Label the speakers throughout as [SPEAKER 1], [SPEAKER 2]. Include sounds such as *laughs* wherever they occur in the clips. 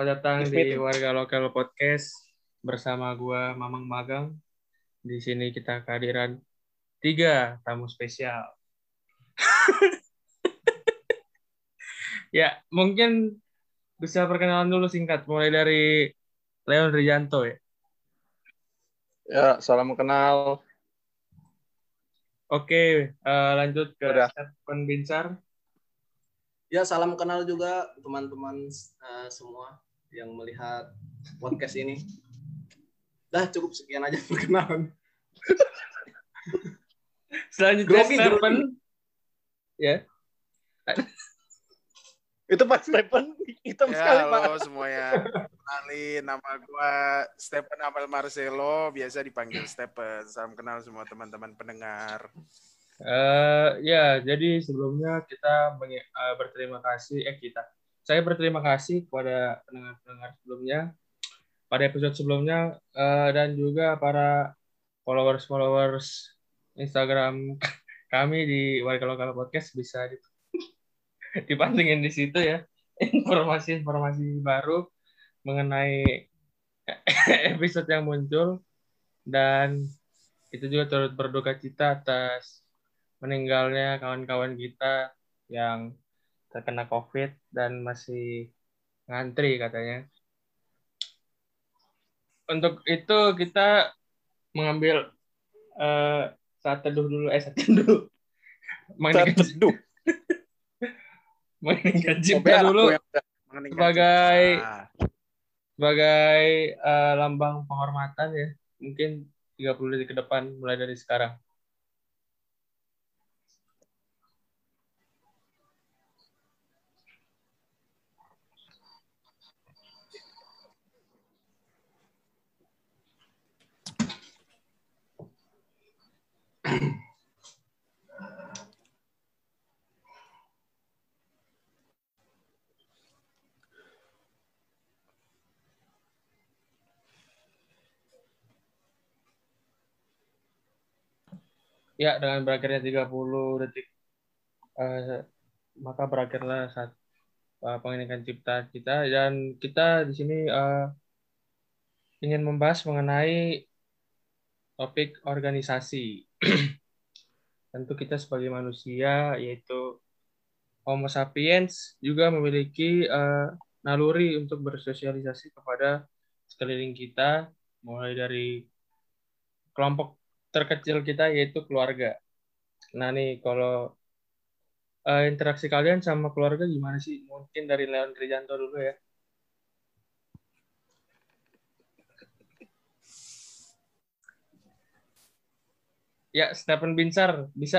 [SPEAKER 1] Selamat datang di Warga Lokal Podcast bersama gua Mamang Magang. Di sini kita kehadiran tiga tamu spesial. *laughs* ya, mungkin bisa perkenalan dulu singkat mulai dari Leon Rijanto ya.
[SPEAKER 2] Ya, salam kenal.
[SPEAKER 1] Oke, uh, lanjut ke
[SPEAKER 2] Udah.
[SPEAKER 1] Stephen Binsar.
[SPEAKER 3] Ya, salam kenal juga teman-teman uh, semua yang melihat podcast ini. Dah cukup sekian aja *laughs* perkenalan.
[SPEAKER 1] Selanjutnya
[SPEAKER 3] Grogi,
[SPEAKER 1] Stephen. Ya. *laughs*
[SPEAKER 2] Itu Pak Stephen hitam
[SPEAKER 4] Ya,
[SPEAKER 2] sekali, Pak.
[SPEAKER 4] halo semuanya. Kenalin, nama gua Stephen Amal Marcelo, biasa dipanggil Stephen. Salam kenal semua teman-teman pendengar.
[SPEAKER 1] Eh, ya, jadi sebelumnya kita eh, berterima kasih, eh kita, saya berterima kasih kepada pendengar-pendengar sebelumnya, pada episode sebelumnya, eh, dan juga para followers-followers Instagram *laughs* kami di Warga Lokal Podcast bisa di- *laughs* dipantengin di situ ya, informasi-informasi baru mengenai *laughs* episode yang muncul, dan itu juga turut berduka cita atas meninggalnya kawan-kawan kita yang terkena COVID dan masih ngantri katanya. Untuk itu kita mengambil eh, saat teduh dulu, eh saat teduh.
[SPEAKER 2] Saat teduh. *laughs*
[SPEAKER 1] mengeningkan cipta dulu Sebagai-
[SPEAKER 4] cipta.
[SPEAKER 1] sebagai eh, lambang penghormatan ya. Mungkin 30 detik ke depan mulai dari sekarang. Ya, dengan berakhirnya 30 detik, eh, maka berakhirlah saat penginginkan cipta kita. Dan kita di sini eh, ingin membahas mengenai topik organisasi. *clears throat* Tentu kita sebagai manusia, yaitu Homo sapiens, juga memiliki eh, naluri untuk bersosialisasi kepada sekeliling kita, mulai dari kelompok terkecil kita yaitu keluarga. Nah nih kalau eh, interaksi kalian sama keluarga gimana sih? Mungkin dari Leon Trijanto dulu ya. Ya, Stephen Binsar bisa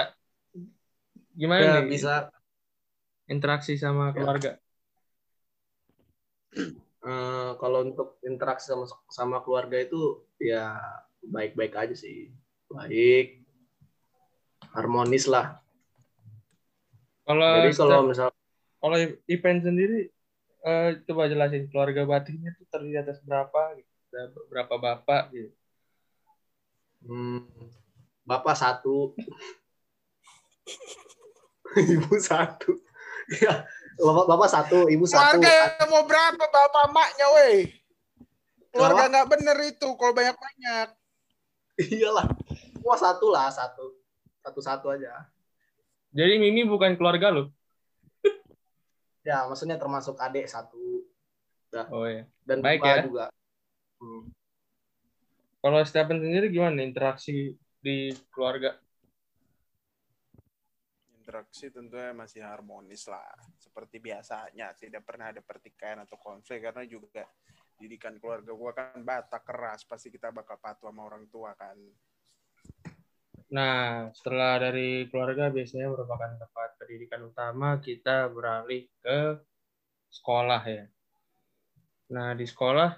[SPEAKER 1] gimana
[SPEAKER 3] Ya,
[SPEAKER 1] nih
[SPEAKER 3] bisa
[SPEAKER 1] interaksi sama
[SPEAKER 3] Ya.
[SPEAKER 1] keluarga?
[SPEAKER 3] eh, kalau untuk interaksi sama sama keluarga itu ya baik-baik aja sih. Baik. Harmonis lah.
[SPEAKER 1] Kalau
[SPEAKER 3] Jadi kalau misal
[SPEAKER 1] kalau event sendiri eh, coba jelasin keluarga batinnya tuh terdiri atas berapa gitu. Ada berapa bapak gitu.
[SPEAKER 3] hmm, bapak satu, *laughs* ibu satu. Ya, bapak, bapak satu, ibu satu.
[SPEAKER 4] Keluarga mau berapa bapak maknya, weh? Keluarga nggak bener itu kalau banyak-banyak.
[SPEAKER 3] Iyalah. Wah satu lah, satu. Satu-satu aja.
[SPEAKER 1] Jadi Mimi bukan keluarga lo. *laughs*
[SPEAKER 3] Ya, maksudnya termasuk adik satu
[SPEAKER 1] Oh ya.
[SPEAKER 3] dan
[SPEAKER 1] Baik ya.
[SPEAKER 3] juga. Hmm.
[SPEAKER 1] Kalau Stephen sendiri gimana interaksi di keluarga?
[SPEAKER 4] Interaksi tentunya masih harmonis lah. Seperti biasanya, tidak pernah ada pertikaian atau konflik karena juga didikan keluarga gua kan batak keras, pasti kita bakal patuh sama orang tua kan.
[SPEAKER 1] Nah, setelah dari keluarga biasanya merupakan tempat pendidikan utama, kita beralih ke sekolah ya. Nah, di sekolah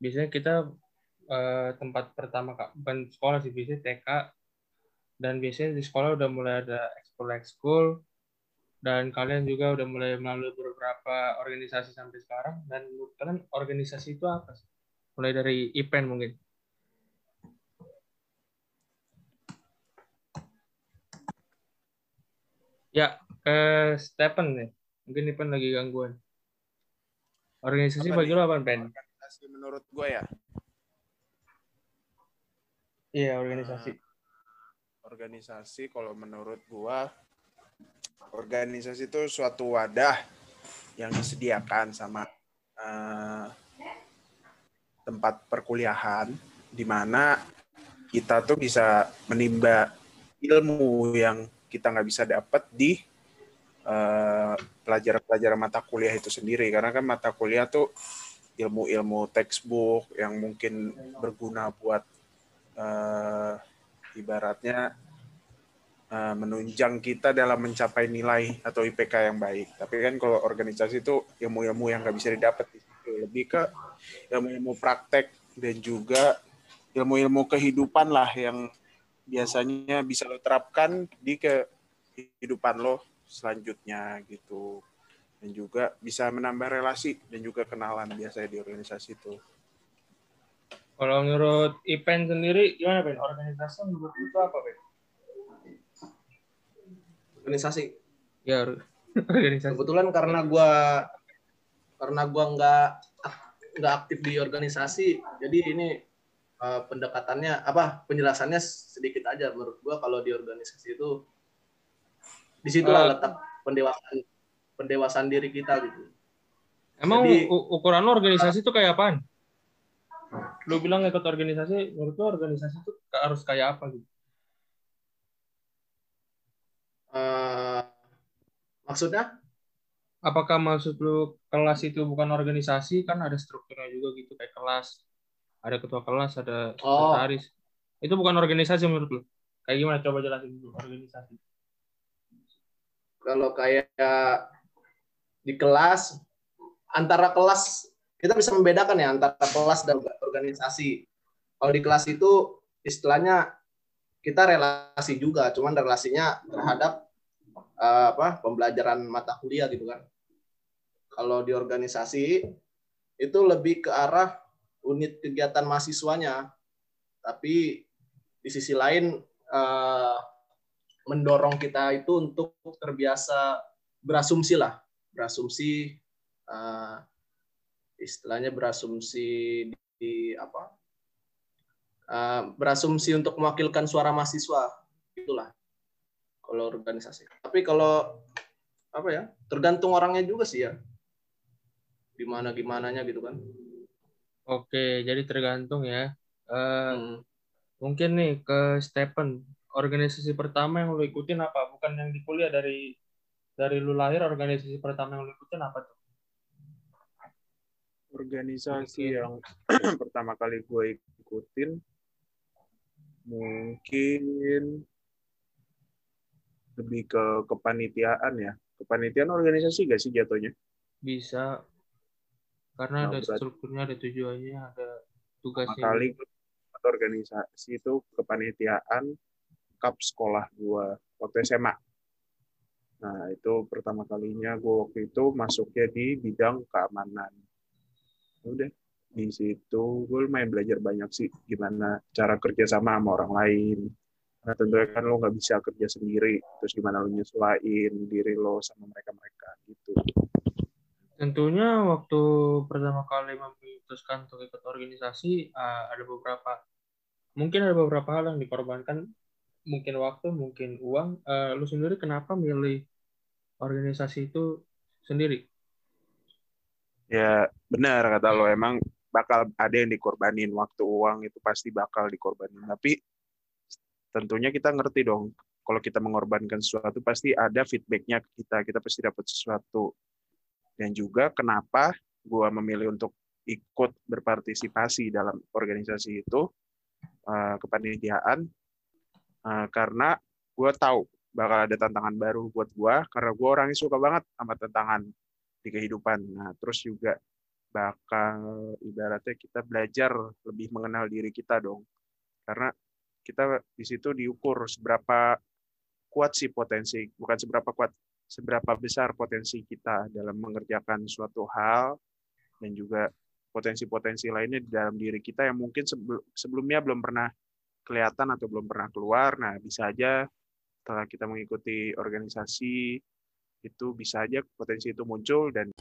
[SPEAKER 1] biasanya kita eh, tempat pertama Kak, bukan sekolah sih biasanya TK dan biasanya di sekolah udah mulai ada ekskul ekskul dan kalian juga udah mulai melalui beberapa organisasi sampai sekarang dan menurut kalian organisasi itu apa sih? Mulai dari event mungkin. Ya, ke Stephen nih. Mungkin Stephen lagi gangguan. Organisasi
[SPEAKER 4] Apa
[SPEAKER 1] bagi
[SPEAKER 4] nih?
[SPEAKER 1] lo apa, Pen?
[SPEAKER 4] Organisasi menurut gue ya.
[SPEAKER 1] Iya, organisasi.
[SPEAKER 4] Organisasi kalau menurut gua organisasi itu suatu wadah yang disediakan sama eh, tempat perkuliahan di mana kita tuh bisa menimba ilmu yang kita nggak bisa dapat di eh, pelajaran-pelajaran mata kuliah itu sendiri karena kan mata kuliah tuh ilmu-ilmu textbook yang mungkin berguna buat eh, ibaratnya eh, menunjang kita dalam mencapai nilai atau IPK yang baik. Tapi kan kalau organisasi itu ilmu-ilmu yang nggak bisa didapat di situ. Lebih ke ilmu-ilmu praktek dan juga ilmu-ilmu kehidupan lah yang biasanya bisa lo terapkan di kehidupan lo selanjutnya gitu. Dan juga bisa menambah relasi dan juga kenalan biasanya di organisasi itu.
[SPEAKER 1] Kalau menurut Ipen sendiri, gimana, Pen? Organisasi menurut itu apa, Pen?
[SPEAKER 3] organisasi
[SPEAKER 1] Ya, or- *laughs* organisasi.
[SPEAKER 3] kebetulan karena gua karena gua nggak nggak aktif di organisasi jadi ini eh, pendekatannya apa penjelasannya sedikit aja menurut gua kalau di organisasi itu di situlah
[SPEAKER 1] Eh.
[SPEAKER 3] letak pendewasaan pendewasaan diri kita gitu
[SPEAKER 1] Emang
[SPEAKER 3] Jadi-
[SPEAKER 1] ukuran lo organisasi itu kayak apaan? Lu bilang ikut organisasi, menurut lo organisasi itu harus kayak apa gitu?
[SPEAKER 3] Eh, maksudnya
[SPEAKER 1] Apakah maksud lu kelas itu bukan organisasi? Kan ada strukturnya juga gitu, kayak kelas. Ada ketua kelas, ada
[SPEAKER 3] Oh.
[SPEAKER 1] sekretaris. Itu bukan organisasi menurut lu? Kayak gimana? Coba jelasin dulu organisasi.
[SPEAKER 3] kalau kayak di kelas antara kelas kita bisa membedakan ya antara kelas dan organisasi. Kalau di kelas itu istilahnya kita relasi juga, cuman relasinya terhadap eh, apa pembelajaran mata kuliah gitu kan. Kalau di organisasi itu lebih ke arah unit kegiatan mahasiswanya, tapi di sisi lain eh, mendorong kita itu untuk terbiasa berasumsi lah, berasumsi eh, istilahnya berasumsi di, di apa? Eh, berasumsi untuk mewakilkan suara mahasiswa, itulah kalau organisasi. Tapi kalau apa ya? Tergantung orangnya juga sih ya. Gimana gimananya gitu kan.
[SPEAKER 1] Oke, jadi tergantung ya. Eh,
[SPEAKER 3] Hmm.
[SPEAKER 1] Mungkin nih ke Stephen, organisasi pertama yang lu ikutin apa? Bukan yang di kuliah dari dari lu lahir organisasi pertama yang lu ikutin apa tuh?
[SPEAKER 4] organisasi yang *clears throat* pertama kali gue ikutin mungkin lebih ke kepanitiaan ya kepanitiaan organisasi gak sih jatuhnya
[SPEAKER 1] Bisa karena
[SPEAKER 4] Nah,
[SPEAKER 1] ada strukturnya, ada tujuannya, ada tugasnya.
[SPEAKER 4] kali organisasi itu kepanitiaan cup sekolah gue waktu SMA nah itu pertama kalinya gue waktu itu masuknya di bidang keamanan. Udah di situ gue lumayan belajar banyak sih gimana cara kerja sama sama orang lain. Karena tentunya kan lo nggak bisa kerja sendiri terus gimana lo nyesuaiin diri lo sama mereka mereka gitu
[SPEAKER 1] Tentunya waktu pertama kali memutuskan untuk ikut organisasi eh, ada beberapa mungkin ada beberapa hal yang dikorbankan. Mungkin waktu mungkin uang. Eh, lu sendiri kenapa milih organisasi itu sendiri?
[SPEAKER 4] Ya benar kata lo. Emang bakal ada yang dikorbanin. Waktu uang itu pasti bakal dikorbanin. Tapi tentunya kita ngerti dong kalau kita mengorbankan sesuatu pasti ada feedbacknya ke kita. Kita pasti dapat sesuatu dan juga kenapa gua memilih untuk ikut berpartisipasi dalam organisasi itu eh, kepanitiaan eh, karena gue tahu bakal ada tantangan baru buat gua karena gue orangnya suka banget sama tantangan di kehidupan. Nah, terus juga bakal ibaratnya kita belajar lebih mengenal diri kita dong. Karena kita di situ diukur seberapa kuat sih potensi, bukan seberapa kuat, seberapa besar potensi kita dalam mengerjakan suatu hal dan juga potensi-potensi lainnya di dalam diri kita yang mungkin sebel- sebelumnya belum pernah kelihatan atau belum pernah keluar. Nah, bisa aja setelah kita mengikuti organisasi itu bisa aja potensi itu muncul dan